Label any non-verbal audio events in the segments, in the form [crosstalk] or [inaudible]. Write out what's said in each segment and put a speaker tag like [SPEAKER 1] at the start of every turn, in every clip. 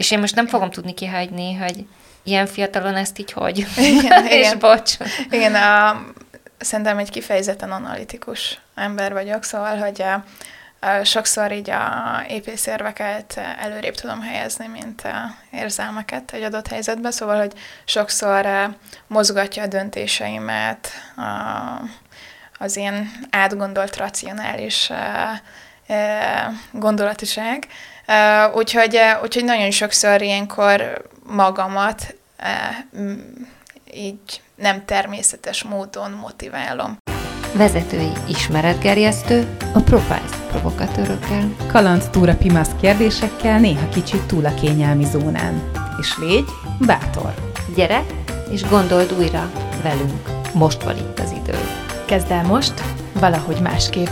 [SPEAKER 1] És én most nem fogom tudni kihagyni, hogy ilyen fiatalon ezt így hogy. [laughs] Igen, [laughs] és igen. bocs.
[SPEAKER 2] Igen, a, szerintem egy kifejezetten analitikus ember vagyok, szóval, hogy a, a, sokszor így a épészérveket előrébb tudom helyezni, mint a érzelmeket egy adott helyzetben, szóval, hogy sokszor mozgatja a döntéseimet a, az ilyen átgondolt, racionális gondolatiság. Úgyhogy, úgyhogy nagyon sokszor ilyenkor magamat így nem természetes módon motiválom.
[SPEAKER 1] Vezetői ismeretgerjesztő a Profiles provokatőrökkel.
[SPEAKER 3] Kaland túra pimasz kérdésekkel, néha kicsit túl a kényelmi zónán. És légy bátor.
[SPEAKER 1] Gyere, és gondold újra velünk. Most van itt az idő.
[SPEAKER 3] Kezd el most, valahogy másképp.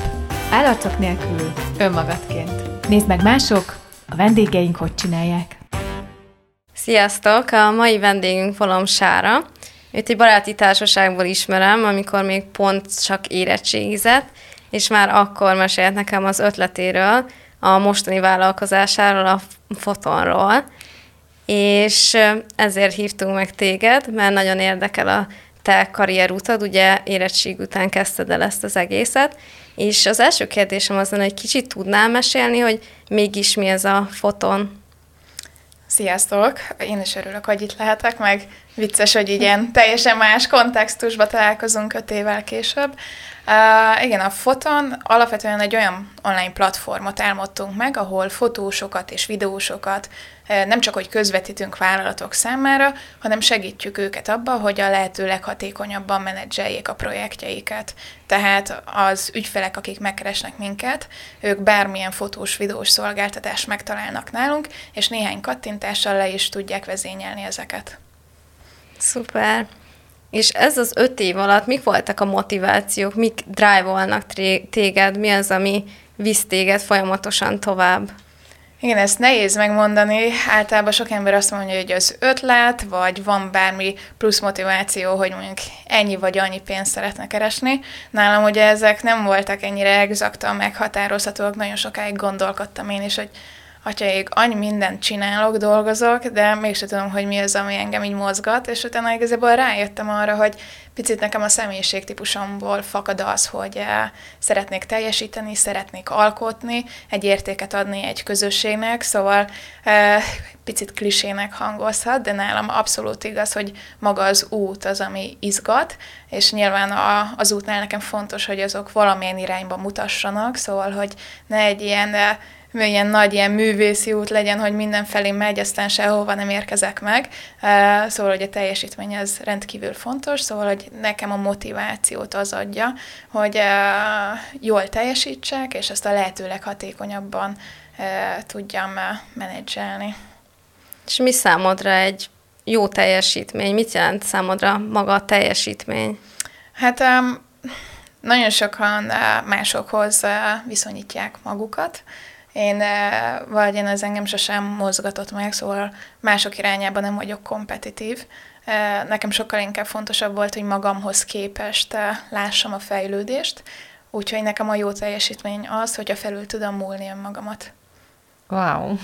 [SPEAKER 3] Állarcok nélkül, önmagadként. Nézd meg mások, a vendégeink hogy csinálják.
[SPEAKER 4] Sziasztok! A mai vendégünk Volom Sára. Őt egy baráti társaságból ismerem, amikor még pont csak érettségizett, és már akkor mesélt nekem az ötletéről, a mostani vállalkozásáról, a fotonról. És ezért hívtunk meg téged, mert nagyon érdekel a te karrierutad, ugye érettség után kezdted el ezt az egészet, és az első kérdésem az lenne, hogy kicsit tudnál mesélni, hogy mégis mi ez a foton?
[SPEAKER 2] Sziasztok! Én is örülök, hogy itt lehetek, meg vicces, hogy ilyen teljesen más kontextusba találkozunk öt évvel később. Uh, igen, a Foton alapvetően egy olyan online platformot álmodtunk meg, ahol fotósokat és videósokat nem csak, hogy közvetítünk vállalatok számára, hanem segítjük őket abba, hogy a lehető leghatékonyabban menedzseljék a projektjeiket. Tehát az ügyfelek, akik megkeresnek minket, ők bármilyen fotós, videós szolgáltatást megtalálnak nálunk, és néhány kattintással le is tudják vezényelni ezeket.
[SPEAKER 4] Szuper. És ez az öt év alatt mik voltak a motivációk, mik drive-olnak téged, mi az, ami visz téged folyamatosan tovább?
[SPEAKER 2] Igen, ezt nehéz megmondani. Általában sok ember azt mondja, hogy az ötlet, vagy van bármi plusz motiváció, hogy mondjuk ennyi vagy annyi pénzt szeretne keresni. Nálam ugye ezek nem voltak ennyire exaktan meghatározhatóak, nagyon sokáig gondolkodtam én is, hogy atyaig, annyi mindent csinálok, dolgozok, de mégsem tudom, hogy mi az, ami engem így mozgat, és utána igazából rájöttem arra, hogy picit nekem a személyiségtípusomból fakad az, hogy eh, szeretnék teljesíteni, szeretnék alkotni, egy értéket adni egy közösségnek, szóval eh, picit klisének hangozhat, de nálam abszolút igaz, hogy maga az út az, ami izgat, és nyilván a, az útnál nekem fontos, hogy azok valamilyen irányba mutassanak, szóval, hogy ne egy ilyen eh, ilyen nagy ilyen művészi út legyen, hogy mindenfelé megy, aztán sehova nem érkezek meg. Szóval, hogy a teljesítmény az rendkívül fontos, szóval, hogy nekem a motivációt az adja, hogy jól teljesítsek, és ezt a lehető leghatékonyabban tudjam menedzselni.
[SPEAKER 4] És mi számodra egy jó teljesítmény? Mit jelent számodra maga a teljesítmény?
[SPEAKER 2] Hát nagyon sokan másokhoz viszonyítják magukat, én, vagy én az engem sosem mozgatott meg, szóval mások irányában nem vagyok kompetitív. Nekem sokkal inkább fontosabb volt, hogy magamhoz képest lássam a fejlődést, úgyhogy nekem a jó teljesítmény az, hogyha felül tudom múlni önmagamat.
[SPEAKER 1] Wow.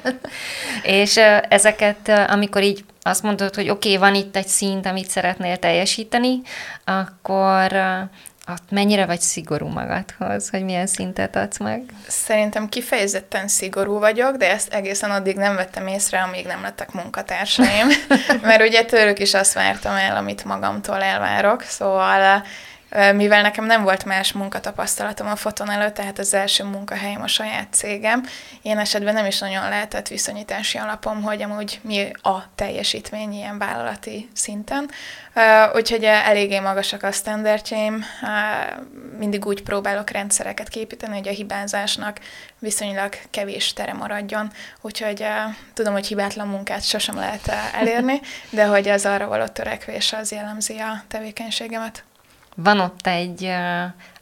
[SPEAKER 1] [laughs] és ezeket, amikor így azt mondod, hogy oké, okay, van itt egy szint, amit szeretnél teljesíteni, akkor mennyire vagy szigorú magadhoz, hogy milyen szintet adsz meg?
[SPEAKER 2] Szerintem kifejezetten szigorú vagyok, de ezt egészen addig nem vettem észre, amíg nem lettek munkatársaim, [laughs] mert ugye tőlük is azt vártam el, amit magamtól elvárok, szóval mivel nekem nem volt más munkatapasztalatom a foton előtt, tehát az első munkahelyem a saját cégem, én esetben nem is nagyon lehetett viszonyítási alapom, hogy amúgy mi a teljesítmény ilyen vállalati szinten. Úgyhogy eléggé magasak a standardjaim, mindig úgy próbálok rendszereket képíteni, hogy a hibázásnak viszonylag kevés tere maradjon, úgyhogy tudom, hogy hibátlan munkát sosem lehet elérni, de hogy az arra való törekvés az jellemzi a tevékenységemet
[SPEAKER 1] van ott egy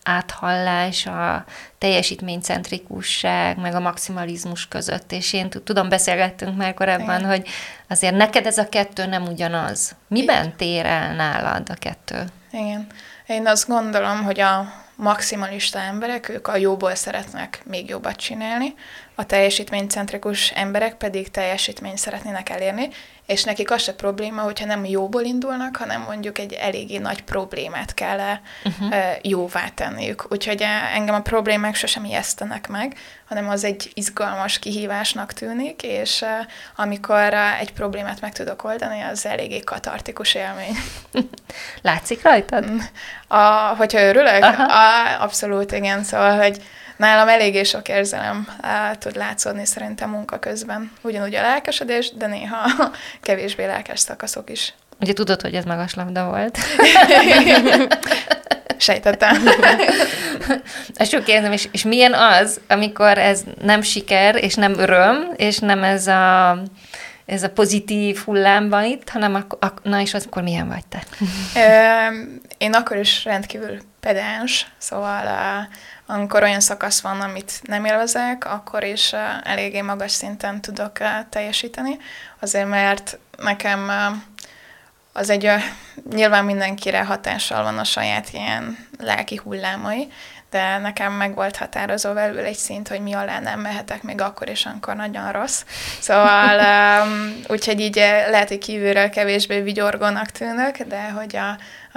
[SPEAKER 1] áthallás a teljesítménycentrikusság, meg a maximalizmus között, és én tudom, beszélgettünk már korábban, Igen. hogy azért neked ez a kettő nem ugyanaz. Miben tér el nálad a kettő?
[SPEAKER 2] Igen. Én azt gondolom, hogy a maximalista emberek, ők a jóból szeretnek még jobbat csinálni, a teljesítménycentrikus emberek pedig teljesítményt szeretnének elérni, és nekik az se probléma, hogyha nem jóból indulnak, hanem mondjuk egy eléggé nagy problémát kell uh-huh. jóvá tenniük. Úgyhogy engem a problémák sosem ijesztenek meg, hanem az egy izgalmas kihívásnak tűnik, és amikor egy problémát meg tudok oldani, az eléggé katartikus élmény. [laughs]
[SPEAKER 1] Látszik rajtad?
[SPEAKER 2] A, hogyha örülök? A, abszolút igen, szóval, hogy nálam eléggé sok érzelem á, tud látszódni szerintem munka közben. Ugyanúgy a lelkesedés, de néha [laughs] kevésbé lelkes szakaszok is.
[SPEAKER 1] Ugye tudod, hogy ez magas labda volt. [laughs]
[SPEAKER 2] Sejtettem. [laughs]
[SPEAKER 1] Ezt sok kérdem, és, és milyen az, amikor ez nem siker, és nem öröm, és nem ez a ez a pozitív hullám van itt, hanem ak- ak- na és az, akkor milyen vagy te?
[SPEAKER 2] Én akkor is rendkívül pedáns, szóval amikor olyan szakasz van, amit nem élvezek, akkor is eléggé magas szinten tudok teljesíteni, azért mert nekem az egy, nyilván mindenkire hatással van a saját ilyen lelki hullámai, de nekem meg volt határozó belül egy szint, hogy mi alá nem mehetek, még akkor is, amikor nagyon rossz. Szóval [laughs] um, úgyhogy így lehet, hogy kívülről kevésbé vigyorgónak tűnök, de hogy a,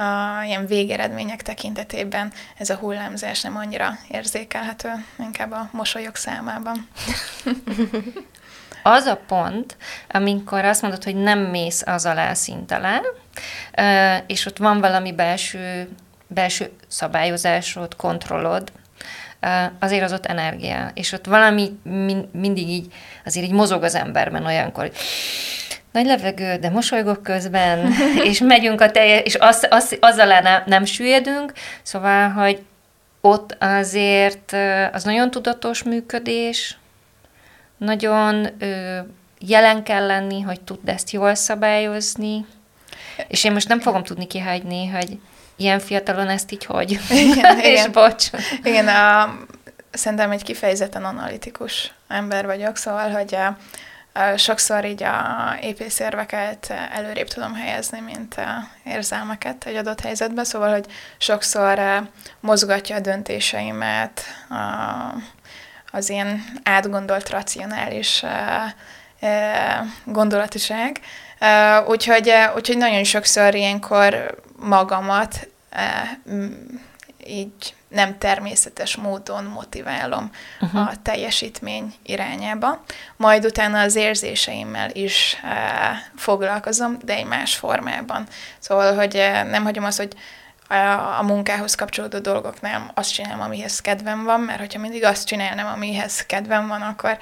[SPEAKER 2] a ilyen végeredmények tekintetében ez a hullámzás nem annyira érzékelhető, inkább a mosolyok számában.
[SPEAKER 1] az a pont, amikor azt mondod, hogy nem mész az alá szint alá, és ott van valami belső, belső szabályozásod, kontrollod, azért az ott energia. És ott valami mindig így, azért így mozog az emberben olyankor, hogy nagy levegő, de mosolygok közben, [laughs] és megyünk a teljes, és az, az, azzal nem, nem süllyedünk, szóval, hogy ott azért az nagyon tudatos működés, nagyon ö, jelen kell lenni, hogy tudd ezt jól szabályozni, és én most nem fogom tudni kihagyni, hogy ilyen fiatalon ezt így hogy. [laughs] Igen, [laughs] és igen. bocs.
[SPEAKER 2] Igen, a, szerintem egy kifejezetten analitikus ember vagyok, szóval, hogy a, a, sokszor így a épészérveket előrébb tudom helyezni, mint a érzelmeket egy adott helyzetben, szóval, hogy sokszor mozgatja a döntéseimet, a, az ilyen átgondolt, racionális gondolatiság. Úgyhogy, úgyhogy nagyon sokszor ilyenkor magamat így nem természetes módon motiválom uh-huh. a teljesítmény irányába. Majd utána az érzéseimmel is foglalkozom, de egy más formában. Szóval, hogy nem hagyom azt, hogy a munkához kapcsolódó dolgoknál azt csinálom, amihez kedvem van, mert hogyha mindig azt csinálnám, amihez kedvem van, akkor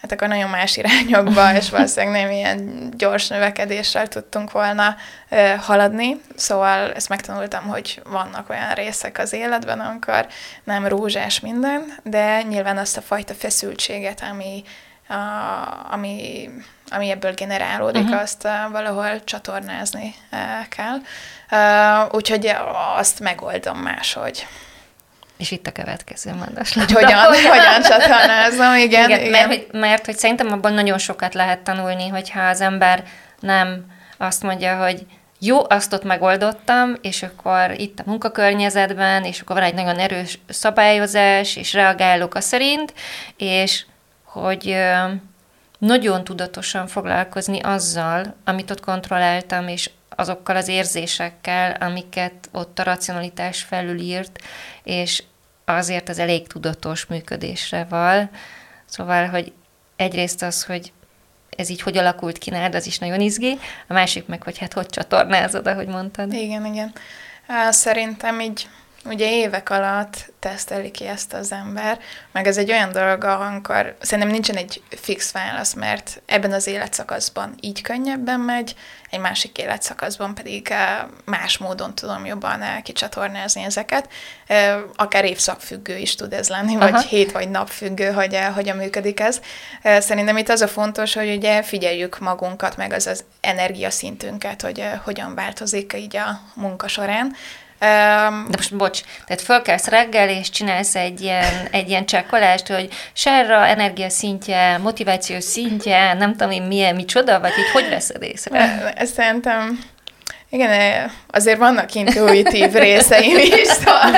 [SPEAKER 2] hát akkor nagyon más irányokba, és valószínűleg nem ilyen gyors növekedéssel tudtunk volna ö, haladni. Szóval ezt megtanultam, hogy vannak olyan részek az életben, amikor nem rózsás minden, de nyilván azt a fajta feszültséget, ami, a, ami, ami ebből generálódik, uh-huh. azt uh, valahol csatornázni uh, kell. Uh, úgyhogy azt megoldom máshogy.
[SPEAKER 1] És itt a következő mondas.
[SPEAKER 2] Hogy hogyan, [laughs] hogyan [laughs] csatornázom, igen. igen, igen.
[SPEAKER 1] Mert, hogy, mert hogy szerintem abban nagyon sokat lehet tanulni, hogyha az ember nem azt mondja, hogy jó, azt ott megoldottam, és akkor itt a munkakörnyezetben, és akkor van egy nagyon erős szabályozás, és reagálok a szerint, és hogy nagyon tudatosan foglalkozni azzal, amit ott kontrolláltam, és azokkal az érzésekkel, amiket ott a racionalitás felülírt, és azért az elég tudatos működésre van. Szóval, hogy egyrészt az, hogy ez így hogy alakult ki nálad, az is nagyon izgi, a másik meg, hogy hát hogy csatornázod, ahogy mondtad.
[SPEAKER 2] Igen, igen. Szerintem így ugye évek alatt teszteli ki ezt az ember, meg ez egy olyan dolog, amikor szerintem nincsen egy fix válasz, mert ebben az életszakaszban így könnyebben megy, egy másik életszakaszban pedig eh, más módon tudom jobban eh, kicsatornázni ezeket. Eh, akár évszakfüggő is tud ez lenni, vagy Aha. hét vagy napfüggő, hogy hogyan működik ez. Szerintem itt az a fontos, hogy ugye figyeljük magunkat, meg az az energiaszintünket, hogy hogyan változik így a munka során,
[SPEAKER 1] De most bocs, tehát fölkelsz reggel, és csinálsz egy ilyen, egy ilyen csekkolást, hogy sárra, energia szintje, motiváció szintje, nem tudom én milyen, micsoda, vagy így hogy veszed észre?
[SPEAKER 2] Ezt szerintem Igen, azért vannak intuitív részeim is, szóval,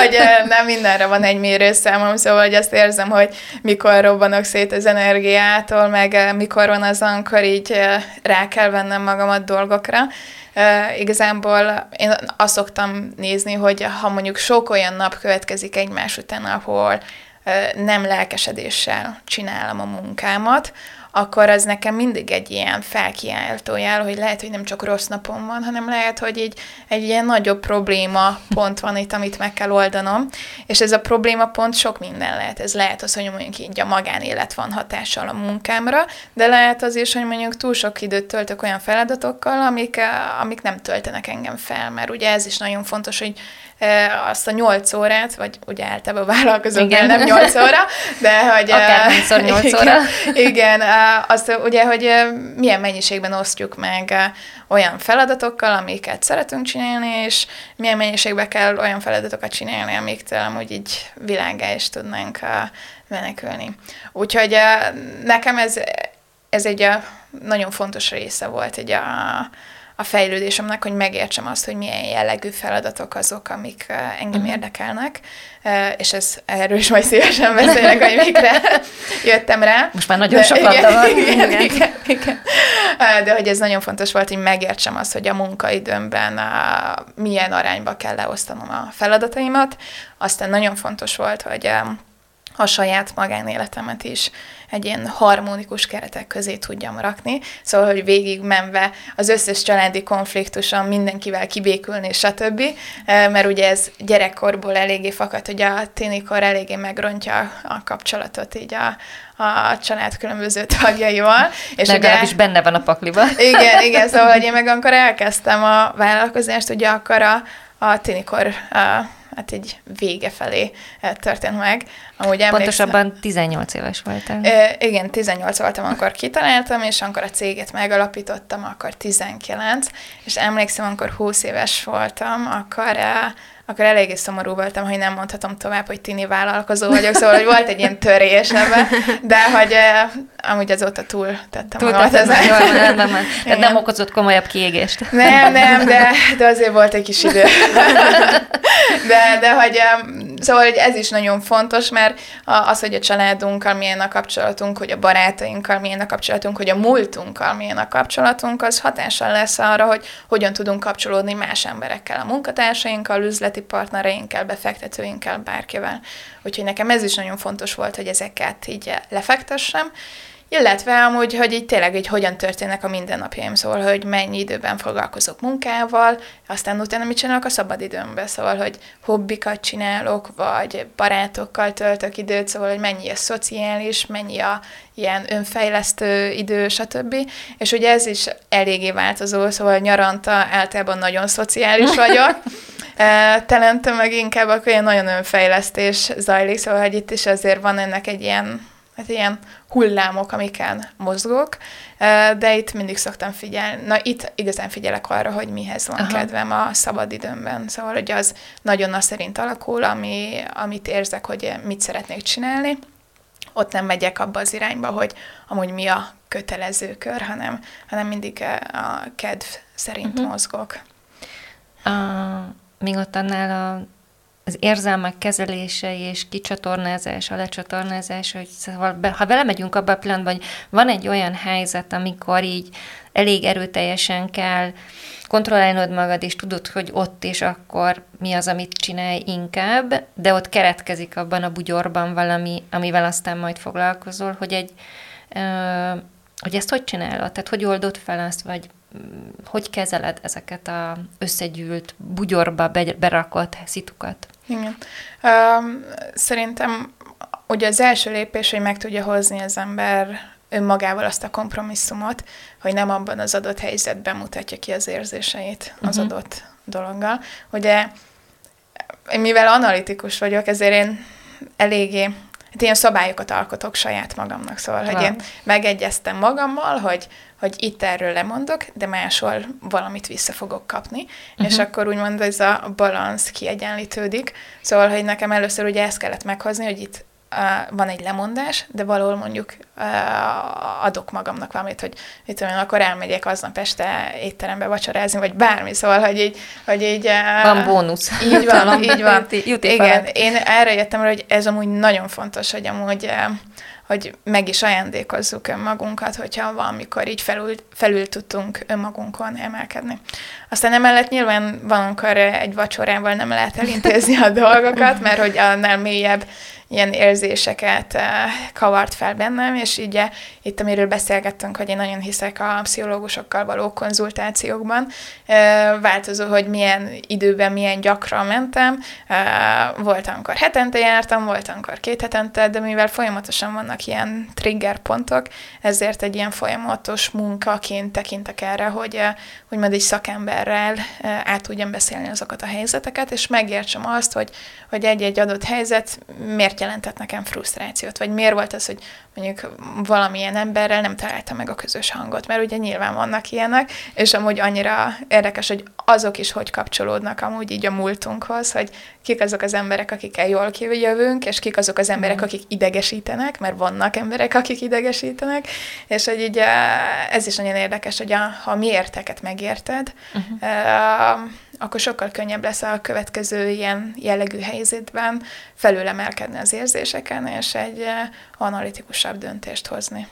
[SPEAKER 2] hogy nem mindenre van egy mérőszámom, szóval hogy azt érzem, hogy mikor robbanok szét az energiától, meg mikor van az, amikor így rá kell vennem magamat dolgokra. Uh, igazából én azt szoktam nézni, hogy ha mondjuk sok olyan nap következik egymás után, ahol nem lelkesedéssel csinálom a munkámat, akkor az nekem mindig egy ilyen felkiáltó jel, hogy lehet, hogy nem csak rossz napom van, hanem lehet, hogy így egy ilyen nagyobb probléma pont van itt, amit meg kell oldanom, és ez a probléma pont sok minden lehet. Ez lehet az, hogy mondjuk így a magánélet van hatással a munkámra, de lehet az is, hogy mondjuk túl sok időt töltök olyan feladatokkal, amik, amik nem töltenek engem fel, mert ugye ez is nagyon fontos, hogy azt a nyolc órát, vagy ugye általában vállalkozók, nem nyolc óra, de hogy...
[SPEAKER 1] Akár nyolc óra.
[SPEAKER 2] Igen, azt ugye, hogy milyen mennyiségben osztjuk meg olyan feladatokkal, amiket szeretünk csinálni, és milyen mennyiségben kell olyan feladatokat csinálni, amiktől amúgy így világá is tudnánk menekülni. Úgyhogy nekem ez, ez egy nagyon fontos része volt egy a, a fejlődésemnek, hogy megértsem azt, hogy milyen jellegű feladatok azok, amik engem uh-huh. érdekelnek, és ez, erről is majd szívesen beszélek, hogy mikre [laughs] jöttem rá.
[SPEAKER 1] Most már nagyon sokat igen, van.
[SPEAKER 2] Igen, igen, igen, igen. De hogy ez nagyon fontos volt, hogy megértsem azt, hogy a munkaidőmben milyen arányba kell leosztanom a feladataimat. Aztán nagyon fontos volt, hogy a saját magánéletemet is egy ilyen harmonikus keretek közé tudjam rakni. Szóval, hogy végig menve az összes családi konfliktuson mindenkivel kibékülni, stb. Mert ugye ez gyerekkorból eléggé fakad, hogy a ténikor eléggé megrontja a kapcsolatot így a, a család különböző tagjaival.
[SPEAKER 1] És Legalábbis ugye, benne van a pakliba. [laughs]
[SPEAKER 2] Igen, igen, szóval hogy én meg amikor elkezdtem a vállalkozást, ugye akkor a, a ténikor a, hát egy vége felé eh, történt meg.
[SPEAKER 1] Amúgy Pontosabban 18 éves voltam.
[SPEAKER 2] E, igen, 18 voltam, amikor kitaláltam, és amikor a céget megalapítottam, akkor 19, és emlékszem, amikor 20 éves voltam, akkor akkor eléggé szomorú voltam, hogy nem mondhatom tovább, hogy tini vállalkozó vagyok, szóval hogy volt egy ilyen törés ebben, de hogy uh, amúgy azóta túl tettem túl magamat
[SPEAKER 1] ezen. Nem, nem, nem. Tehát nem okozott komolyabb kiégést.
[SPEAKER 2] Nem, nem, de, de azért volt egy kis idő. [laughs] De, de hogy, um, szóval hogy ez is nagyon fontos, mert az, hogy a családunkkal milyen a kapcsolatunk, hogy a barátainkkal milyen a kapcsolatunk, hogy a múltunkkal milyen a kapcsolatunk, az hatással lesz arra, hogy hogyan tudunk kapcsolódni más emberekkel, a munkatársainkkal, üzlet üzleti partnereinkkel, befektetőinkkel, bárkivel. Úgyhogy nekem ez is nagyon fontos volt, hogy ezeket így lefektessem, illetve amúgy, hogy így tényleg így hogyan történnek a mindennapjaim, szóval, hogy mennyi időben foglalkozok munkával, aztán utána mit csinálok a szabadidőmben, szóval, hogy hobbikat csinálok, vagy barátokkal töltök időt, szóval, hogy mennyi a szociális, mennyi a ilyen önfejlesztő idő, stb. És ugye ez is eléggé változó, szóval nyaranta általában nagyon szociális [laughs] vagyok, Telente meg inkább akkor ilyen nagyon önfejlesztés zajlik, szóval hogy itt is azért van ennek egy ilyen, hát ilyen hullámok, amiken mozgok, de itt mindig szoktam figyelni. Na, itt igazán figyelek arra, hogy mihez van Aha. kedvem a szabadidőmben. Szóval, hogy az nagyon az szerint alakul, ami, amit érzek, hogy mit szeretnék csinálni. Ott nem megyek abba az irányba, hogy amúgy mi a kötelező kör, hanem, hanem mindig a kedv szerint uh-huh. mozgok.
[SPEAKER 1] Uh, míg ott annál a, az érzelmek kezelése és kicsatornázása, lecsatornázása, hogy szóval be, ha belemegyünk abba a pillanatban, hogy van egy olyan helyzet, amikor így elég erőteljesen kell kontrollálnod magad, és tudod, hogy ott és akkor mi az, amit csinálj inkább, de ott keretkezik abban a bugyorban valami, amivel aztán majd foglalkozol, hogy egy, hogy ezt hogy csinálod? Tehát hogy oldod fel azt, vagy hogy kezeled ezeket a összegyűlt, bugyorba berakott szitukat?
[SPEAKER 2] Igen. Um, szerintem ugye az első lépés, hogy meg tudja hozni az ember önmagával azt a kompromisszumot, hogy nem abban az adott helyzetben mutatja ki az érzéseit az uh-huh. adott dologgal. Ugye, mivel analitikus vagyok, ezért én eléggé hát ilyen szabályokat alkotok saját magamnak, szóval, hogy én megegyeztem magammal, hogy hogy itt erről lemondok, de máshol valamit vissza fogok kapni, uh-huh. és akkor úgymond ez a balansz kiegyenlítődik. Szóval, hogy nekem először ugye ezt kellett meghozni, hogy itt van egy lemondás, de valahol mondjuk adok magamnak valamit, hogy mit tudom én, akkor elmegyek aznap este étterembe vacsorázni, vagy bármi, szóval, hogy így... Hogy így
[SPEAKER 1] van bónusz.
[SPEAKER 2] Így van, [laughs] így van. Igen, én erre jöttem hogy ez amúgy nagyon fontos, hogy amúgy hogy meg is ajándékozzuk önmagunkat, hogyha valamikor így felül, felül tudtunk önmagunkon emelkedni. Aztán emellett nyilván valamikor egy vacsorával nem lehet elintézni a dolgokat, mert hogy annál mélyebb ilyen érzéseket eh, kavart fel bennem, és így eh, itt, amiről beszélgettünk, hogy én nagyon hiszek a pszichológusokkal való konzultációkban, eh, változó, hogy milyen időben, milyen gyakran mentem, volt, amikor hetente jártam, volt, amikor két hetente, de mivel folyamatosan vannak ilyen trigger pontok, ezért egy ilyen folyamatos munkaként tekintek erre, hogy úgymond egy szakemberrel át tudjam beszélni azokat a helyzeteket, és megértsem azt, hogy, hogy egy-egy adott helyzet miért jelentett nekem frusztrációt, vagy miért volt az, hogy mondjuk valamilyen emberrel nem találtam meg a közös hangot, mert ugye nyilván vannak ilyenek, és amúgy annyira érdekes, hogy azok is hogy kapcsolódnak amúgy így a múltunkhoz, hogy kik azok az emberek, akikkel jól kijövünk, és kik azok az emberek, akik idegesítenek, mert vannak emberek, akik idegesítenek, és hogy így eh, ez is nagyon érdekes, hogy a, ha mi érteket megérted, uh-huh akkor sokkal könnyebb lesz a következő ilyen jellegű helyzetben felülemelkedni az érzéseken, és egy eh, analitikusabb döntést hozni.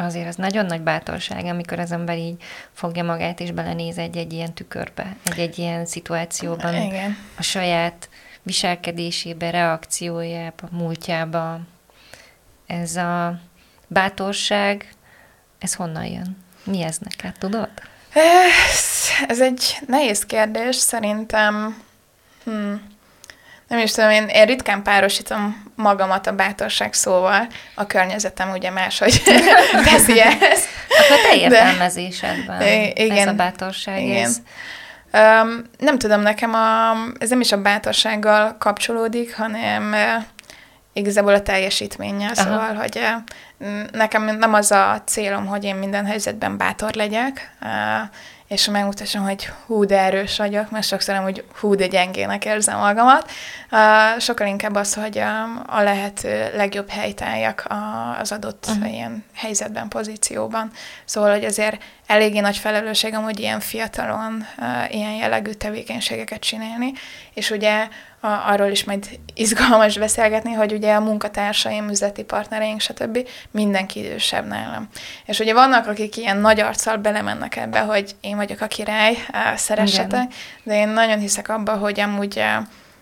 [SPEAKER 1] Azért az nagyon nagy bátorság, amikor az ember így fogja magát és belenéz egy-egy ilyen tükörbe, egy-egy ilyen szituációban,
[SPEAKER 2] Igen.
[SPEAKER 1] a saját viselkedésébe, reakciójába, múltjába. Ez a bátorság, ez honnan jön? Mi ez neked, tudod?
[SPEAKER 2] Ez, ez egy nehéz kérdés, szerintem. Hmm. Nem is tudom, én, én ritkán párosítom magamat a bátorság szóval. A környezetem ugye máshogy teszi [laughs] ezt.
[SPEAKER 1] Akkor te értelmezésedben igen, ez a bátorság. Igen. Ez.
[SPEAKER 2] Um, nem tudom, nekem a, ez nem is a bátorsággal kapcsolódik, hanem igazából a teljesítménnyel, Aha. szóval, hogy nekem nem az a célom, hogy én minden helyzetben bátor legyek, és megmutassam, hogy hú, de erős vagyok, mert sokszor nem, hogy hú, de gyengének érzem magamat. Sokkal inkább az, hogy a, lehető legjobb helytálljak az adott uh-huh. ilyen helyzetben, pozícióban. Szóval, hogy azért eléggé nagy felelősségem, hogy ilyen fiatalon uh, ilyen jellegű tevékenységeket csinálni, és ugye a, arról is majd izgalmas beszélgetni, hogy ugye a munkatársaim, üzleti partnereink, stb. mindenki idősebb nálam. És ugye vannak, akik ilyen nagy arccal belemennek ebbe, hogy én vagyok a király, szeressetek, de én nagyon hiszek abba, hogy amúgy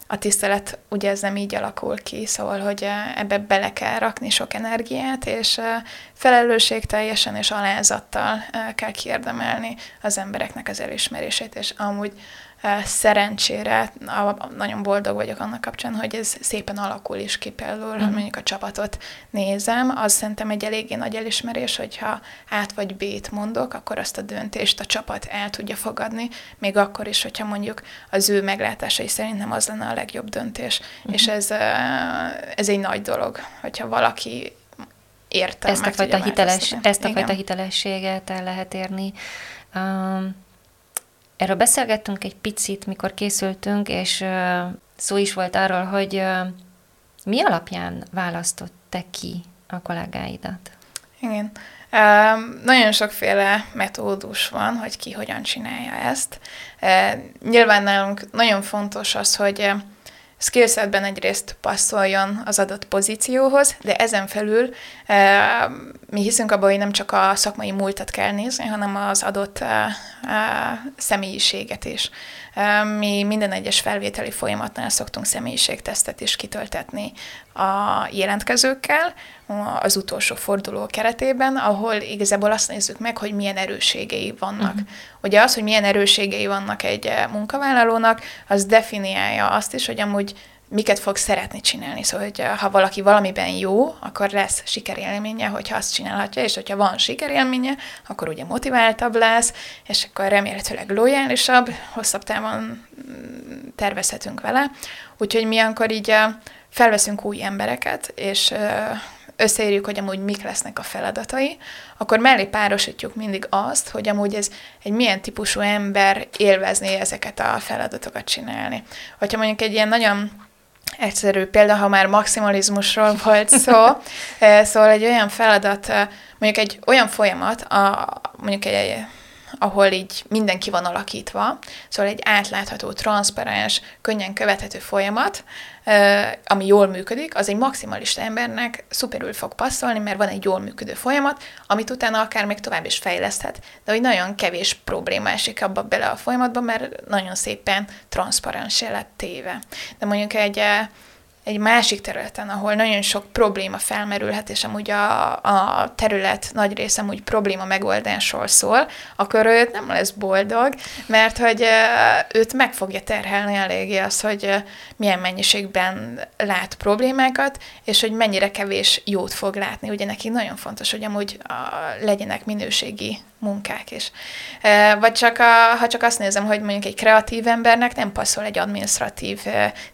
[SPEAKER 2] a tisztelet ugye ez nem így alakul ki, szóval, hogy ebbe bele kell rakni sok energiát, és felelősség teljesen és alázattal kell kiérdemelni az embereknek az elismerését, és amúgy szerencsére nagyon boldog vagyok annak kapcsán, hogy ez szépen alakul is ki például, ha mondjuk a csapatot nézem, az szerintem egy eléggé nagy elismerés, hogyha át vagy B-t mondok, akkor azt a döntést a csapat el tudja fogadni, még akkor is, hogyha mondjuk az ő meglátásai szerint nem az lenne a legjobb döntés. Uh-huh. És ez, ez egy nagy dolog, hogyha valaki értem,
[SPEAKER 1] ezt a fajta, hiteles, ezt a fajta hitelességet el lehet érni. Um, Erről beszélgettünk egy picit, mikor készültünk, és szó is volt arról, hogy mi alapján választott te ki a kollégáidat?
[SPEAKER 2] Igen. Nagyon sokféle metódus van, hogy ki hogyan csinálja ezt. Nyilván nálunk nagyon fontos az, hogy skillsetben egyrészt passzoljon az adott pozícióhoz, de ezen felül e, mi hiszünk abban, hogy nem csak a szakmai múltat kell nézni, hanem az adott e, e, személyiséget is. Mi minden egyes felvételi folyamatnál szoktunk személyiségtesztet is kitöltetni a jelentkezőkkel, az utolsó forduló keretében, ahol igazából azt nézzük meg, hogy milyen erősségei vannak. Uh-huh. Ugye az, hogy milyen erősségei vannak egy munkavállalónak, az definiálja azt is, hogy amúgy miket fog szeretni csinálni. Szóval, hogy eh, ha valaki valamiben jó, akkor lesz sikerélménye, hogyha azt csinálhatja, és hogyha van sikerélménye, akkor ugye motiváltabb lesz, és akkor remélhetőleg lojálisabb, hosszabb távon mm, tervezhetünk vele. Úgyhogy mi akkor így eh, felveszünk új embereket, és összeírjuk, hogy amúgy mik lesznek a feladatai, akkor mellé párosítjuk mindig azt, hogy amúgy ez egy milyen típusú ember élvezné ezeket a feladatokat csinálni. Hogyha mondjuk egy ilyen nagyon egyszerű példa, ha már maximalizmusról [laughs] volt szó, szóval egy olyan feladat, mondjuk egy olyan folyamat, a, mondjuk egy, ahol így mindenki van alakítva, szóval egy átlátható, transzparens, könnyen követhető folyamat, ami jól működik, az egy maximalista embernek szuperül fog passzolni, mert van egy jól működő folyamat, amit utána akár még tovább is fejleszthet, de hogy nagyon kevés probléma esik abba bele a folyamatba, mert nagyon szépen transzparensé lett téve. De mondjuk egy egy másik területen, ahol nagyon sok probléma felmerülhet, és amúgy a, a terület nagy része úgy probléma megoldásról szól, akkor ő nem lesz boldog, mert hogy őt meg fogja terhelni eléggé az, hogy milyen mennyiségben lát problémákat, és hogy mennyire kevés jót fog látni. Ugye neki nagyon fontos, hogy amúgy a, legyenek minőségi munkák is. Vagy csak a, ha csak azt nézem, hogy mondjuk egy kreatív embernek nem passzol egy administratív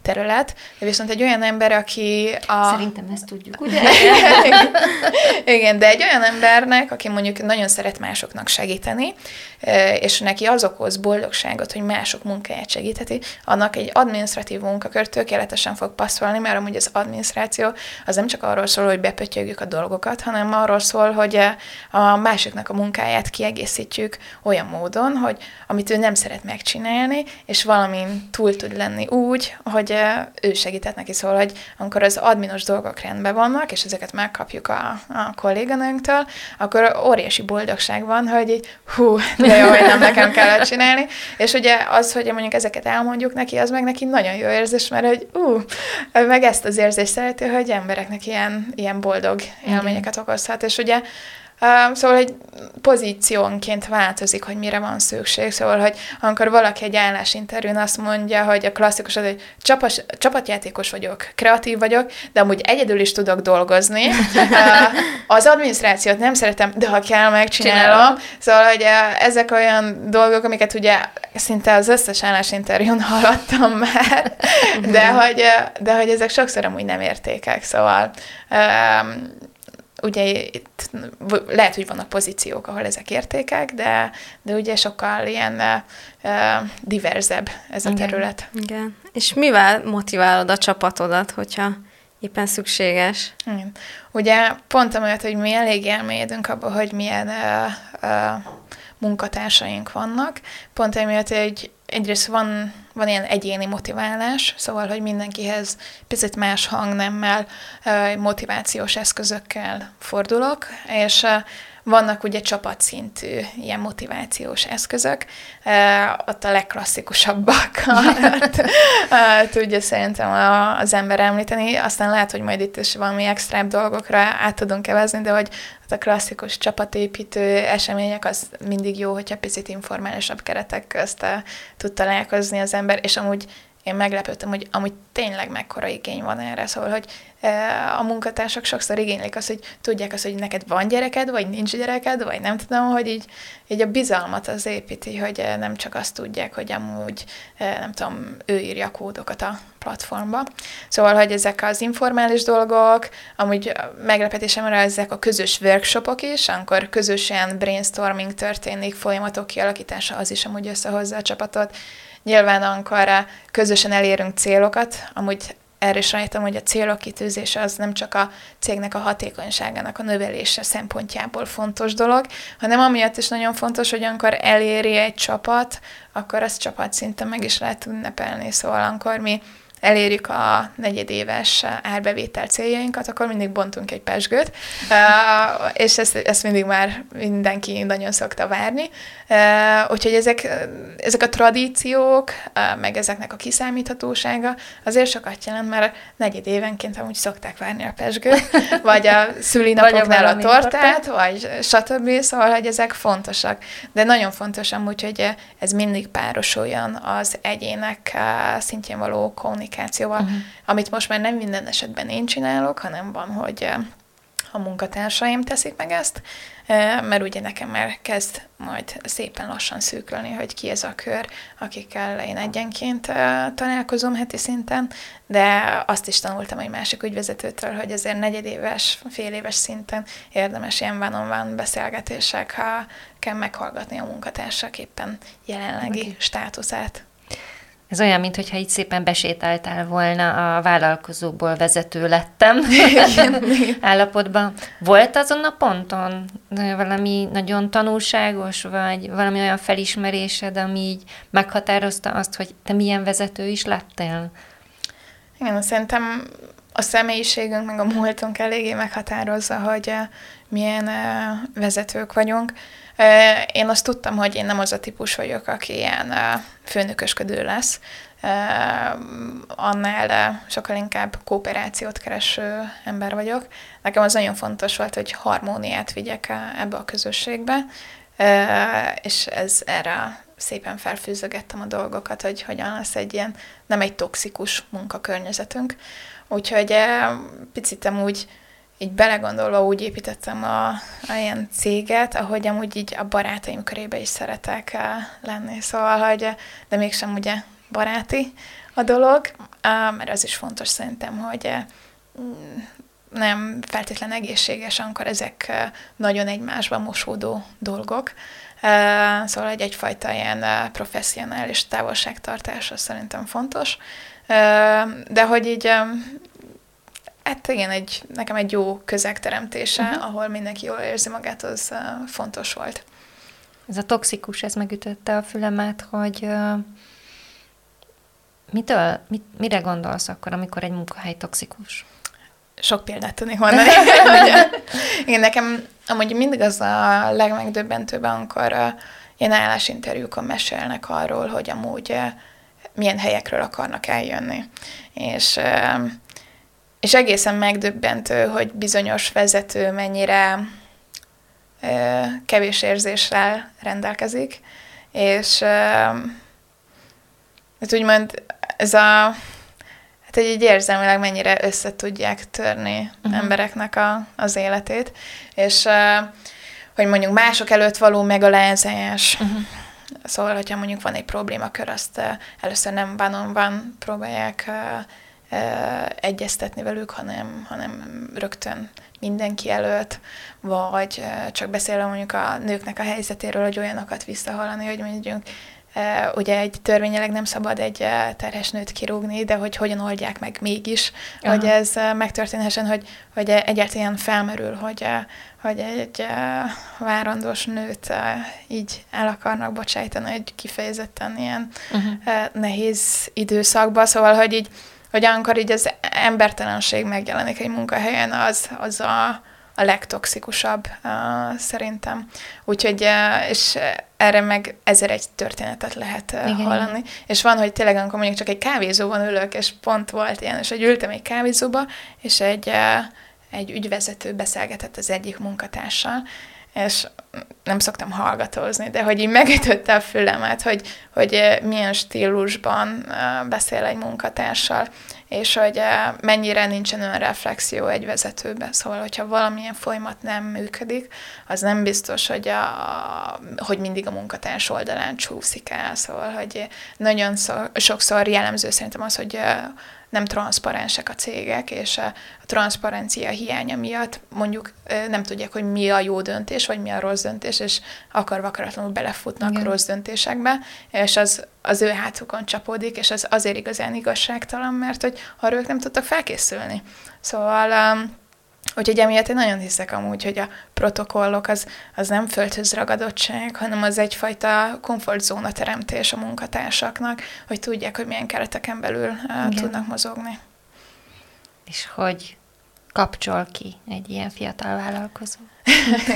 [SPEAKER 2] terület, de viszont egy olyan ember, aki a...
[SPEAKER 1] Szerintem ezt tudjuk, ugye? [laughs]
[SPEAKER 2] Igen, de egy olyan embernek, aki mondjuk nagyon szeret másoknak segíteni, és neki az okoz boldogságot, hogy mások munkáját segítheti, annak egy administratív munkakör tökéletesen fog passzolni, mert amúgy az adminisztráció az nem csak arról szól, hogy bepötyögjük a dolgokat, hanem arról szól, hogy a másiknak a munkáját kiegészítjük olyan módon, hogy amit ő nem szeret megcsinálni, és valamin túl tud lenni úgy, hogy ő segített neki. Szóval, hogy amikor az adminos dolgok rendben vannak, és ezeket megkapjuk a, a kolléganőnktől, akkor óriási boldogság van, hogy így, hú, de jó, hogy nem nekem kellett csinálni. És ugye az, hogy mondjuk ezeket elmondjuk neki, az meg neki nagyon jó érzés, mert hogy ú, meg ezt az érzést szereti, hogy embereknek ilyen, ilyen boldog élményeket okozhat. És ugye Szóval egy pozíciónként változik, hogy mire van szükség. Szóval, hogy amikor valaki egy állásinterjún azt mondja, hogy a klasszikus az, hogy csapas, csapatjátékos vagyok, kreatív vagyok, de amúgy egyedül is tudok dolgozni. Az adminisztrációt nem szeretem, de ha kell, megcsinálom. Szóval, hogy ezek olyan dolgok, amiket ugye szinte az összes állásinterjún [laughs] hallottam már, de hogy, de hogy ezek sokszor amúgy nem értékek. Szóval ugye itt lehet, hogy vannak pozíciók, ahol ezek értékek, de, de ugye sokkal ilyen uh, diverzebb ez a
[SPEAKER 4] Igen.
[SPEAKER 2] terület.
[SPEAKER 4] Igen. És mivel motiválod a csapatodat, hogyha éppen szükséges?
[SPEAKER 2] Igen. Ugye pont amiatt, hogy mi elég elmélyedünk abba, hogy milyen uh, uh, munkatársaink vannak, pont emiatt, hogy egyrészt van, van ilyen egyéni motiválás, szóval, hogy mindenkihez picit más hangnemmel, motivációs eszközökkel fordulok, és vannak ugye csapatszintű ilyen motivációs eszközök, ott a legklasszikusabbak [laughs] tudja szerintem az ember említeni, aztán lehet, hogy majd itt is valami extra dolgokra át tudunk kevezni, de hogy a klasszikus csapatépítő események, az mindig jó, hogyha picit informálisabb keretek közt tud találkozni az ember, és amúgy én meglepődtem, hogy amúgy tényleg mekkora igény van erre, szóval, hogy a munkatársak sokszor igénylik azt, hogy tudják azt, hogy neked van gyereked, vagy nincs gyereked, vagy nem tudom, hogy így, így a bizalmat az építi, hogy nem csak azt tudják, hogy amúgy, nem tudom, ő írja kódokat a platformba. Szóval, hogy ezek az informális dolgok, amúgy meglepetésemre ezek a közös workshopok is, amikor közösen brainstorming történik, folyamatok kialakítása, az is amúgy összehozza a csapatot. Nyilván, amikor közösen elérünk célokat, amúgy erre is rájöttem, hogy a célok kitűzése az nem csak a cégnek a hatékonyságának a növelése szempontjából fontos dolog, hanem amiatt is nagyon fontos, hogy amikor eléri egy csapat, akkor azt csapat szinten meg is lehet ünnepelni. Szóval amikor mi elérjük a negyedéves árbevétel céljainkat, akkor mindig bontunk egy pesgőt, és ezt, ezt mindig már mindenki nagyon szokta várni. Úgyhogy ezek, ezek a tradíciók, meg ezeknek a kiszámíthatósága azért sokat jelent, mert negyed évenként amúgy szokták várni a pesgőt, [laughs] vagy a szülinapoknál a tortát, vagy stb. Szóval, hogy ezek fontosak. De nagyon fontos amúgy, hogy ez mindig párosuljon az egyének szintjén való kommunikációval, uh-huh. amit most már nem minden esetben én csinálok, hanem van, hogy a munkatársaim teszik meg ezt, mert ugye nekem már kezd majd szépen lassan szűkölni, hogy ki ez a kör, akikkel én egyenként találkozom heti szinten, de azt is tanultam egy másik ügyvezetőtől, hogy azért negyedéves, fél éves szinten érdemes ilyen van beszélgetések, ha kell meghallgatni a munkatársak éppen jelenlegi okay. státuszát.
[SPEAKER 1] Ez olyan, mintha így szépen besétáltál volna a vállalkozóból vezető lettem [laughs] [laughs] állapotban. Volt azon a ponton valami nagyon tanulságos, vagy valami olyan felismerésed, ami így meghatározta azt, hogy te milyen vezető is lettél?
[SPEAKER 2] Igen, szerintem a személyiségünk, meg a múltunk eléggé meghatározza, hogy uh, milyen uh, vezetők vagyunk. Uh, én azt tudtam, hogy én nem az a típus vagyok, aki ilyen főnökösködő lesz, annál sokkal inkább kooperációt kereső ember vagyok. Nekem az nagyon fontos volt, hogy harmóniát vigyek ebbe a közösségbe, és ez erre szépen felfűzögettem a dolgokat, hogy hogyan lesz egy ilyen, nem egy toxikus munkakörnyezetünk. Úgyhogy picit úgy így belegondolva úgy építettem a, a ilyen céget, ahogy amúgy így a barátaim körébe is szeretek lenni. Szóval, hogy de mégsem ugye baráti a dolog, mert az is fontos szerintem, hogy nem feltétlen egészséges, amikor ezek nagyon egymásban mosódó dolgok. Szóval egy egyfajta ilyen professzionális távolságtartás az szerintem fontos. De hogy így Hát igen, egy, nekem egy jó közeg teremtése, uh-huh. ahol mindenki jól érzi magát, az fontos volt.
[SPEAKER 1] Ez a toxikus, ez megütötte a fülemet, hogy mitől, mit, mire gondolsz akkor, amikor egy munkahely toxikus?
[SPEAKER 2] Sok példát tudnék mondani. [laughs] igen, nekem amúgy mindig az a legmegdöbbentőbb, amikor uh, ilyen állásinterjúkon mesélnek arról, hogy amúgy uh, milyen helyekről akarnak eljönni. És uh, és egészen megdöbbentő, hogy bizonyos vezető mennyire kevés érzéssel rendelkezik, és ö, hát úgymond ez a hát egy így érzelmileg mennyire össze tudják törni uh-huh. embereknek a, az életét, és hogy mondjuk mások előtt való megalázás, uh-huh. Szóval, hogyha mondjuk van egy problémakör, azt először nem van van próbálják egyeztetni velük, hanem, hanem rögtön mindenki előtt, vagy csak beszélve mondjuk a nőknek a helyzetéről, hogy olyanokat visszahallani, hogy mondjuk ugye egy törvényileg nem szabad egy terhes nőt kirúgni, de hogy hogyan oldják meg mégis, Aha. hogy ez megtörténhessen, hogy, hogy egyáltalán felmerül, hogy, hogy egy várandós nőt így el akarnak bocsájtani egy kifejezetten ilyen uh-huh. nehéz időszakba, szóval, hogy így hogy amikor így az embertelenség megjelenik egy munkahelyen, az, az a, a legtoxikusabb uh, szerintem. Úgyhogy, uh, és erre meg ezer egy történetet lehet uh, Igen. hallani. És van, hogy tényleg amikor mondjuk csak egy kávézóban ülök, és pont volt ilyen, és hogy ültem egy kávézóba, és egy, uh, egy ügyvezető beszélgetett az egyik munkatársal, és nem szoktam hallgatózni, de hogy így megütötte a fülemet, hogy, hogy milyen stílusban beszél egy munkatársal, és hogy mennyire nincsen olyan reflexió egy vezetőben. Szóval, hogyha valamilyen folyamat nem működik, az nem biztos, hogy, a, hogy mindig a munkatárs oldalán csúszik el. Szóval, hogy nagyon szor, sokszor jellemző szerintem az, hogy nem transzparensek a cégek, és a transzparencia hiánya miatt mondjuk nem tudják, hogy mi a jó döntés, vagy mi a rossz döntés, és akarva akaratlanul belefutnak Igen. rossz döntésekbe, és az az ő hátukon csapódik, és az azért igazán igazságtalan, mert hogy arra ők nem tudtak felkészülni. Szóval um, Úgyhogy emiatt én nagyon hiszek amúgy, hogy a protokollok az, az nem földhöz ragadottság, hanem az egyfajta komfortzóna teremtés a munkatársaknak, hogy tudják, hogy milyen kereteken belül uh, tudnak mozogni.
[SPEAKER 1] És hogy kapcsol ki egy ilyen fiatal vállalkozó?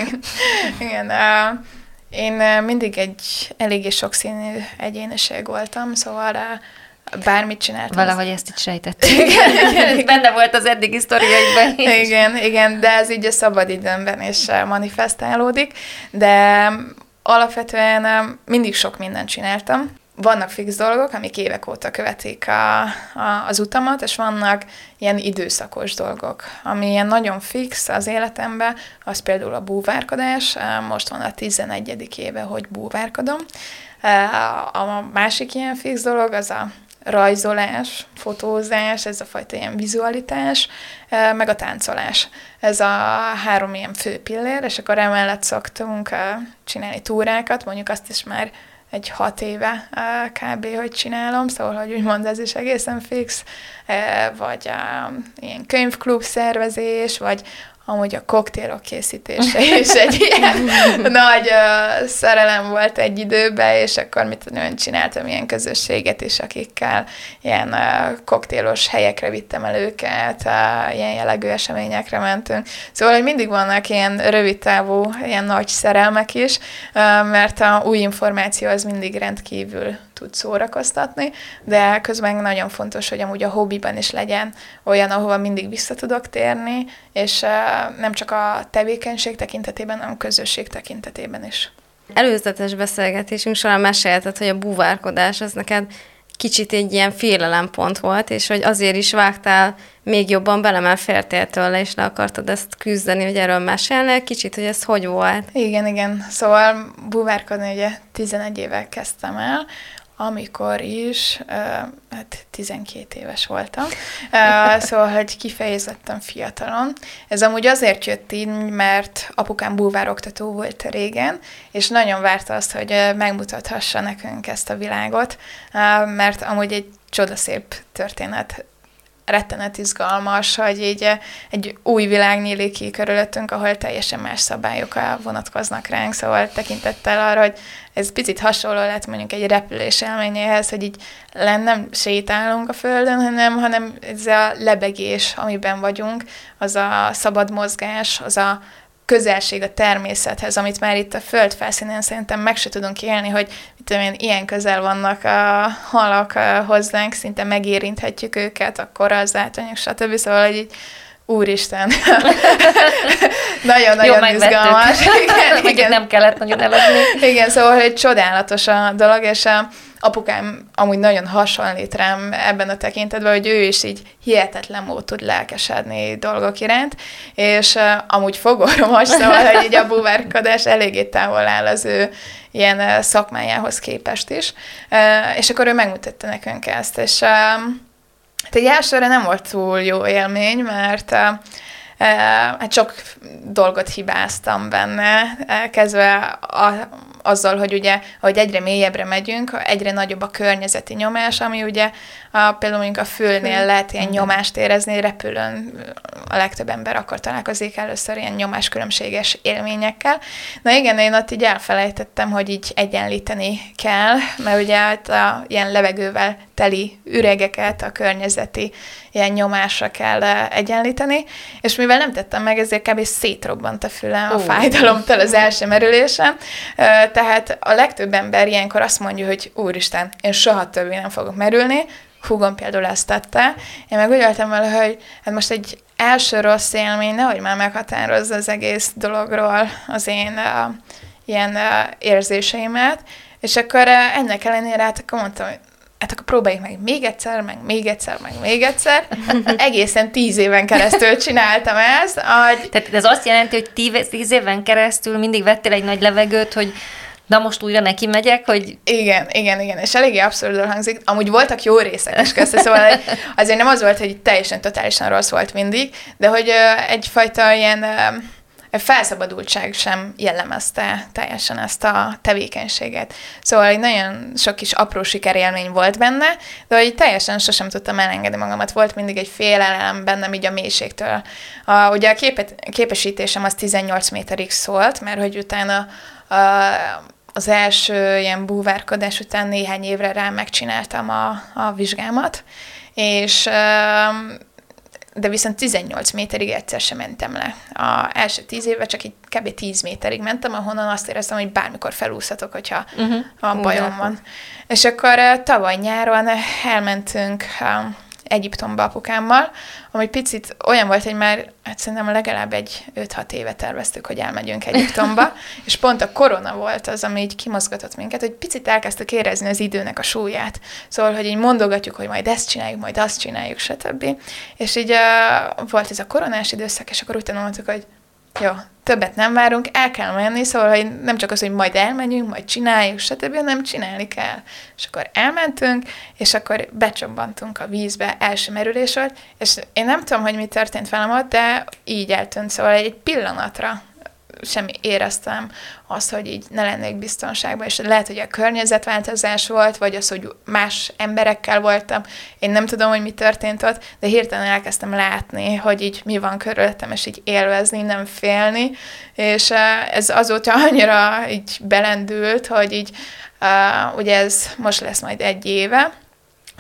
[SPEAKER 1] [laughs]
[SPEAKER 2] Igen, uh, én mindig egy eléggé sokszínű egyéniség voltam, szóval uh, bármit csináltam.
[SPEAKER 1] Valahogy ezt itt sejtettük. [laughs] [laughs] igen, benne volt az eddigi sztoriaikban
[SPEAKER 2] is. Igen, igen, de ez így a szabadidőmben is eh, manifestálódik, de alapvetően mindig sok mindent csináltam. Vannak fix dolgok, amik évek óta követik a, a, az utamat, és vannak ilyen időszakos dolgok, ami ilyen nagyon fix az életemben, az például a búvárkodás. Eh, most van a 11. éve, hogy búvárkodom. Eh, a másik ilyen fix dolog az a rajzolás, fotózás, ez a fajta ilyen vizualitás, meg a táncolás. Ez a három ilyen fő pillér, és akkor emellett szoktunk csinálni túrákat, mondjuk azt is már egy hat éve kb. hogy csinálom, szóval, hogy úgymond ez is egészen fix, vagy ilyen könyvklub szervezés, vagy amúgy a koktélok készítése is egy ilyen [laughs] nagy uh, szerelem volt egy időben, és akkor mit tudom, csináltam ilyen közösséget is, akikkel ilyen uh, koktélos helyekre vittem el őket, uh, ilyen jellegű eseményekre mentünk. Szóval, hogy mindig vannak ilyen rövid távú, ilyen nagy szerelmek is, uh, mert a új információ az mindig rendkívül tud szórakoztatni, de közben nagyon fontos, hogy amúgy a hobbiban is legyen olyan, ahova mindig vissza tudok térni, és nem csak a tevékenység tekintetében, hanem a közösség tekintetében is.
[SPEAKER 4] Előzetes beszélgetésünk során mesélted, hogy a búvárkodás az neked kicsit egy ilyen félelempont volt, és hogy azért is vágtál még jobban bele, mert féltél tőle, és le akartad ezt küzdeni, hogy erről mesélnél kicsit, hogy ez hogy volt?
[SPEAKER 2] Igen, igen. Szóval búvárkodni ugye 11 évvel kezdtem el, amikor is, hát 12 éves voltam, szóval, hogy kifejezetten fiatalon. Ez amúgy azért jött így, mert apukám búvároktató volt régen, és nagyon várta azt, hogy megmutathassa nekünk ezt a világot, mert amúgy egy csodaszép történet rettenet izgalmas, hogy így eh, egy új világ nyílik ki körülöttünk, ahol teljesen más szabályok vonatkoznak ránk, szóval tekintettel arra, hogy ez picit hasonló lett mondjuk egy repülés élményéhez, hogy így nem sétálunk a földön, hanem, hanem ez a lebegés, amiben vagyunk, az a szabad mozgás, az a közelség a természethez, amit már itt a föld felszínén szerintem meg se tudunk élni, hogy mit tudom én, ilyen közel vannak a halak hozzánk, szinte megérinthetjük őket, akkor az átanyag, stb. Szóval, hogy így Úristen. [laughs] Nagyon-nagyon izgalmas.
[SPEAKER 1] Igen, igen. nem kellett nagyon eladni.
[SPEAKER 2] Igen, szóval egy csodálatos a dolog, és a apukám amúgy nagyon hasonlít rám ebben a tekintetben, hogy ő is így hihetetlen mód tud lelkesedni dolgok iránt, és uh, amúgy fogorvos, szóval, hogy így a búvárkodás eléggé távol áll az ő ilyen uh, szakmájához képest is. Uh, és akkor ő megmutatta nekünk ezt, és uh, hát egy elsőre nem volt túl jó élmény, mert uh, hát sok dolgot hibáztam benne, kezdve a, azzal, hogy ugye, hogy egyre mélyebbre megyünk, egyre nagyobb a környezeti nyomás, ami ugye a, például mondjuk a fülnél lehet ilyen nyomást érezni, repülőn a legtöbb ember akkor találkozik először ilyen nyomáskülönbséges élményekkel. Na igen, én ott így elfelejtettem, hogy így egyenlíteni kell, mert ugye hát a ilyen levegővel teli üregeket, a környezeti ilyen nyomásra kell egyenlíteni, és mivel nem tettem meg, ezért kb. szétrobbant a fülem a fájdalomtól az első merülésen, tehát a legtöbb ember ilyenkor azt mondja, hogy úristen, én soha többé nem fogok merülni, húgom például ezt tette. Én meg úgy voltam vele, hogy hát most egy első rossz élmény nehogy már meghatározza az egész dologról az én uh, ilyen uh, érzéseimet, és akkor uh, ennek ellenére hát akkor mondtam, hogy hát akkor próbáljuk meg még egyszer, meg még egyszer, meg még egyszer. [laughs] Egészen tíz éven keresztül csináltam ezt. Hogy...
[SPEAKER 1] Tehát ez azt jelenti, hogy tíz, tíz éven keresztül mindig vettél egy nagy levegőt, hogy Na most újra neki megyek, hogy...
[SPEAKER 2] Igen, igen, igen, és eléggé abszurdul hangzik. Amúgy voltak jó részek is közte, szóval [laughs] azért nem az volt, hogy teljesen totálisan rossz volt mindig, de hogy egyfajta ilyen felszabadultság sem jellemezte teljesen ezt a tevékenységet. Szóval egy nagyon sok kis apró sikerélmény volt benne, de hogy teljesen sosem tudtam elengedni magamat. Volt mindig egy félelem bennem így a mélységtől. A, ugye a képet, képesítésem az 18 méterig szólt, mert hogy utána a, az első ilyen búvárkodás után néhány évre rá megcsináltam a, a vizsgámat, és de viszont 18 méterig egyszer sem mentem le. A első 10 évben csak így kb. 10 méterig mentem, ahonnan azt éreztem, hogy bármikor felúszhatok, hogyha uh-huh. a bajom van. És akkor tavaly nyáron elmentünk Egyiptomba apukámmal, ami picit olyan volt, hogy már hát szerintem legalább egy 5-6 éve terveztük, hogy elmegyünk Egyiptomba, [laughs] és pont a korona volt az, ami így kimozgatott minket, hogy picit elkezdtük érezni az időnek a súlyát. Szóval, hogy így mondogatjuk, hogy majd ezt csináljuk, majd azt csináljuk, stb. És így uh, volt ez a koronás időszak, és akkor utána mondtuk, hogy jó, többet nem várunk, el kell menni, szóval hogy nem csak az, hogy majd elmenjünk, majd csináljuk, stb., nem csinálni kell. És akkor elmentünk, és akkor becsobbantunk a vízbe, első merülés volt, és én nem tudom, hogy mi történt velem ott, de így eltűnt, szóval egy pillanatra sem éreztem azt, hogy így ne lennék biztonságban, és lehet, hogy a környezetváltozás volt, vagy az, hogy más emberekkel voltam, én nem tudom, hogy mi történt ott, de hirtelen elkezdtem látni, hogy így mi van körülöttem, és így élvezni, nem félni, és ez azóta [laughs] annyira így belendült, hogy így ugye ez most lesz majd egy éve,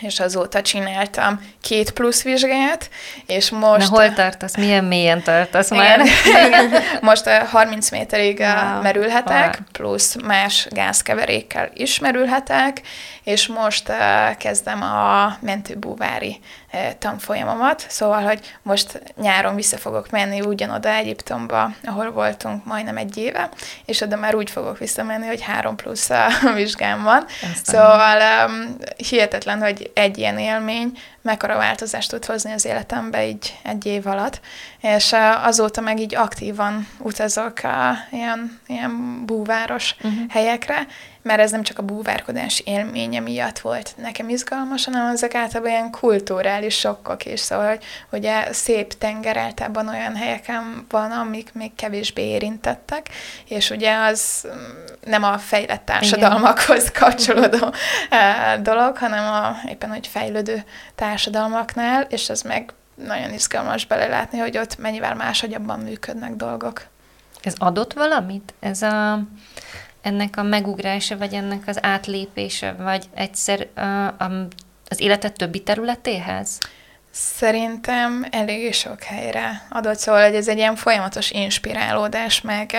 [SPEAKER 2] és azóta csináltam két plusz vizsgát, és most...
[SPEAKER 1] Na hol tartasz? Milyen mélyen tartasz igen, már?
[SPEAKER 2] Igen. [laughs] Most 30 méterig wow. merülhetek, wow. plusz más gázkeverékkel is merülhetek, és most kezdem a mentőbúvári tanfolyamomat, szóval, hogy most nyáron vissza fogok menni ugyanoda Egyiptomba, ahol voltunk majdnem egy éve, és oda már úgy fogok visszamenni, hogy három plusz a [laughs] vizsgám van. Aztán. Szóval um, hihetetlen, hogy egy ilyen élmény mekkora változást tud hozni az életembe így egy év alatt, és azóta meg így aktívan utazok a ilyen, ilyen búváros uh-huh. helyekre, mert ez nem csak a búvárkodás élménye miatt volt nekem izgalmas, hanem ezek általában ilyen kulturális sokkok is, szóval, hogy ugye szép tenger általában olyan helyeken van, amik még kevésbé érintettek, és ugye az mm, nem a fejlett társadalmakhoz [laughs] kapcsolódó dolog, hanem a éppen, hogy fejlődő társadalmaknál, és ez meg nagyon izgalmas belelátni, hogy ott mennyivel máshogyabban működnek dolgok.
[SPEAKER 1] Ez adott valamit? Ez a ennek a megugrása, vagy ennek az átlépése, vagy egyszer az életet többi területéhez?
[SPEAKER 2] Szerintem elég sok helyre adott, szóval hogy ez egy ilyen folyamatos inspirálódás, meg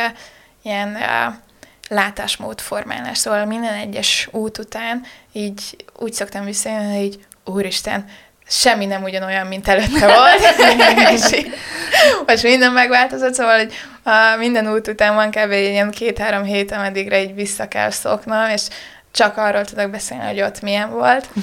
[SPEAKER 2] ilyen uh, látásmódformálás. Szóval minden egyes út után így úgy szoktam visszajönni, hogy úristen, semmi nem ugyanolyan, mint előtte volt, [laughs] [laughs] és most minden megváltozott, szóval hogy uh, minden út után van kb. ilyen két-három hét, ameddigre így vissza kell szoknom, és csak arról tudok beszélni, hogy ott milyen volt. [laughs]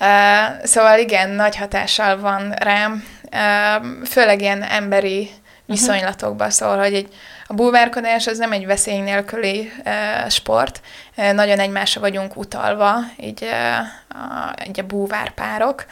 [SPEAKER 2] Uh, szóval igen, nagy hatással van rám, uh, főleg ilyen emberi mhm. viszonylatokban, szóval, hogy egy, a bulvárkodás az nem egy veszély nélküli uh, sport, uh, nagyon egymásra vagyunk utalva, így, uh, a, így a búvárpárok,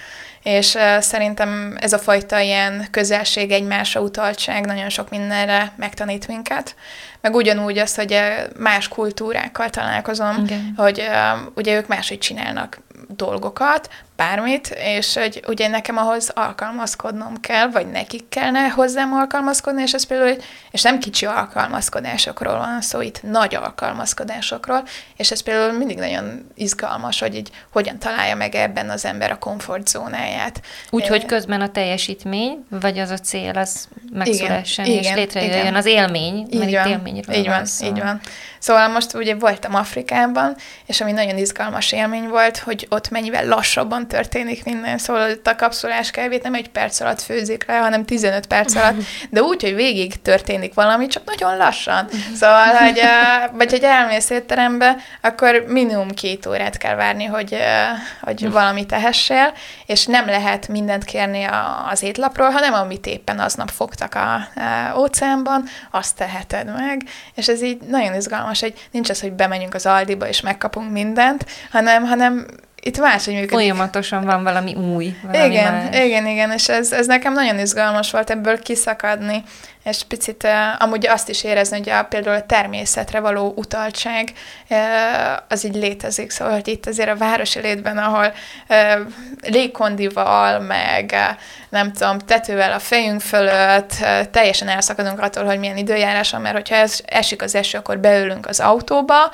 [SPEAKER 2] és szerintem ez a fajta ilyen közelség, egymásra utaltság nagyon sok mindenre megtanít minket. Meg ugyanúgy az, hogy más kultúrákkal találkozom, Igen. hogy uh, ugye ők máshogy csinálnak dolgokat, bármit, és hogy ugye nekem ahhoz alkalmazkodnom kell, vagy nekik kellene hozzám alkalmazkodni, és ez például, és nem kicsi alkalmazkodásokról van szó, itt nagy alkalmazkodásokról, és ez például mindig nagyon izgalmas, hogy így hogyan találja meg ebben az ember a komfortzónáját.
[SPEAKER 1] Úgyhogy közben a teljesítmény, vagy az a cél, az megszülessen, és létrejöjjön az élmény,
[SPEAKER 2] így mert van, itt élményről így van, van szó. így van. Szóval most ugye voltam Afrikában, és ami nagyon izgalmas élmény volt, hogy ott mennyivel lassabban történik minden, szóval ott a kapszulás kávét nem egy perc alatt főzik le, hanem 15 perc alatt, de úgy, hogy végig történik valami, csak nagyon lassan. Szóval, hogy, vagy hogy elmész étterembe, akkor minimum két órát kell várni, hogy, hogy valamit tehessél, és nem lehet mindent kérni az étlapról, hanem amit éppen aznap fogtak a, a óceánban, azt teheted meg, és ez így nagyon izgalmas, hogy nincs az, hogy bemegyünk az Aldiba és megkapunk mindent, hanem, hanem itt máshogy működik.
[SPEAKER 1] Folyamatosan van valami új, valami
[SPEAKER 2] Igen,
[SPEAKER 1] más.
[SPEAKER 2] igen, igen, és ez, ez nekem nagyon izgalmas volt ebből kiszakadni, és picit amúgy azt is érezni, hogy a, például a természetre való utaltság az így létezik, szóval hogy itt azért a városi létben, ahol légkondival, meg nem tudom, tetővel a fejünk fölött, teljesen elszakadunk attól, hogy milyen időjárás van, mert hogyha ez, esik az eső, akkor beülünk az autóba,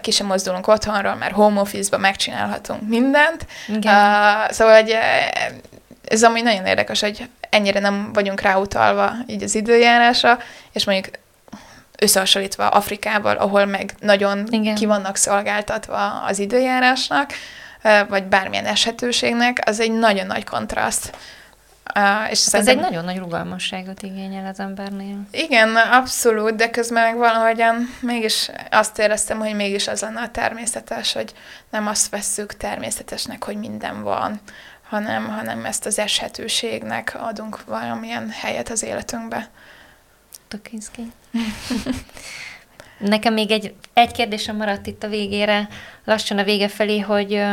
[SPEAKER 2] ki sem mozdulunk otthonról, mert home office-ba megcsinálhatunk mindent. Igen. Uh, szóval, hogy ez ami nagyon érdekes, hogy ennyire nem vagyunk ráutalva így az időjárásra, és mondjuk összehasonlítva Afrikával, ahol meg nagyon Igen. ki vannak szolgáltatva az időjárásnak, vagy bármilyen eshetőségnek, az egy nagyon nagy kontraszt.
[SPEAKER 1] Uh, és ez egy nagyon nagy rugalmasságot igényel az embernél.
[SPEAKER 2] Igen, abszolút, de közben meg valahogyan mégis azt éreztem, hogy mégis az lenne a természetes, hogy nem azt vesszük természetesnek, hogy minden van, hanem, hanem ezt az eshetőségnek adunk valamilyen helyet az életünkbe.
[SPEAKER 1] Tök izgi. Nekem még egy, egy kérdésem maradt itt a végére, lassan a vége felé, hogy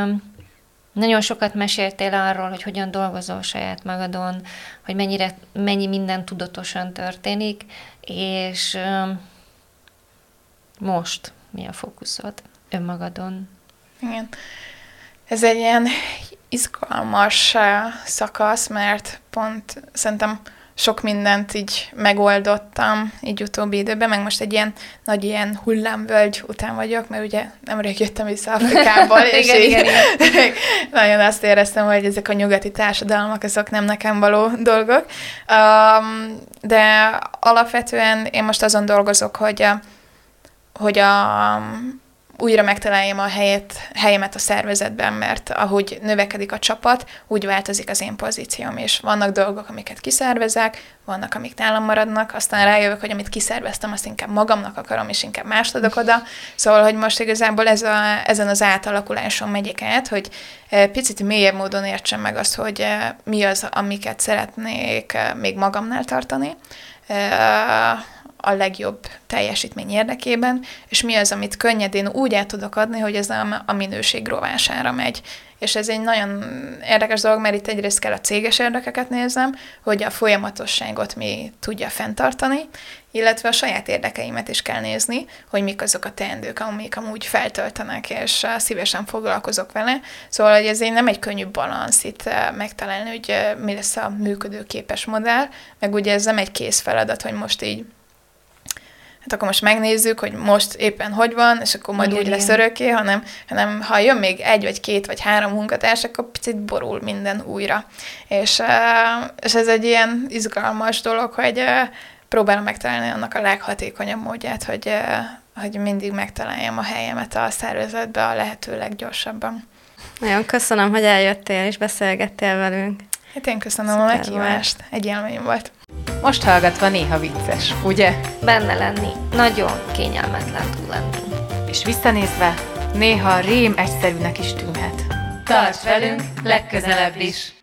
[SPEAKER 1] nagyon sokat meséltél arról, hogy hogyan dolgozol saját magadon, hogy mennyire, mennyi minden tudatosan történik, és most mi a fókuszod önmagadon?
[SPEAKER 2] Igen. Ez egy ilyen izgalmas eh, szakasz, mert pont szerintem sok mindent így megoldottam így utóbbi időben, meg most egy ilyen nagy ilyen hullámvölgy után vagyok, mert ugye nemrég jöttem vissza Afrikából, [laughs] és igen, így igen, igen. [laughs] nagyon azt éreztem, hogy ezek a nyugati társadalmak, azok nem nekem való dolgok. Um, de alapvetően én most azon dolgozok, hogy a, hogy a újra megtaláljam a helyet, helyemet a szervezetben, mert ahogy növekedik a csapat, úgy változik az én pozícióm, és vannak dolgok, amiket kiszervezek, vannak, amik nálam maradnak, aztán rájövök, hogy amit kiszerveztem, azt inkább magamnak akarom, és inkább mást adok oda. Szóval, hogy most igazából ez a, ezen az átalakuláson megyek át, hogy e, picit mélyebb módon értsem meg azt, hogy e, mi az, amiket szeretnék e, még magamnál tartani a legjobb teljesítmény érdekében, és mi az, amit könnyedén úgy át tudok adni, hogy ez a, a minőség rovására megy. És ez egy nagyon érdekes dolog, mert itt egyrészt kell a céges érdekeket nézem, hogy a folyamatosságot mi tudja fenntartani, illetve a saját érdekeimet is kell nézni, hogy mik azok a teendők, amik amúgy feltöltenek, és szívesen foglalkozok vele. Szóval, hogy ez nem egy könnyű balansz itt eh, megtalálni, hogy eh, mi lesz a működőképes modell, meg ugye ez nem egy kész feladat, hogy most így hát akkor most megnézzük, hogy most éppen hogy van, és akkor majd Igen, úgy lesz örökké, hanem, hanem ha jön még egy, vagy két, vagy három munkatárs, akkor picit borul minden újra. És, és ez egy ilyen izgalmas dolog, hogy próbálom megtalálni annak a leghatékonyabb módját, hogy, hogy mindig megtaláljam a helyemet a szervezetbe a lehető leggyorsabban.
[SPEAKER 4] Nagyon köszönöm, hogy eljöttél és beszélgettél velünk.
[SPEAKER 2] Hát én köszönöm Szuper a meghívást. Volt. Egy élmény volt.
[SPEAKER 3] Most hallgatva néha vicces, ugye?
[SPEAKER 1] Benne lenni. Nagyon kényelmetlen tud lenni.
[SPEAKER 3] És visszanézve, néha rém egyszerűnek is tűnhet.
[SPEAKER 5] Tarts velünk legközelebb is!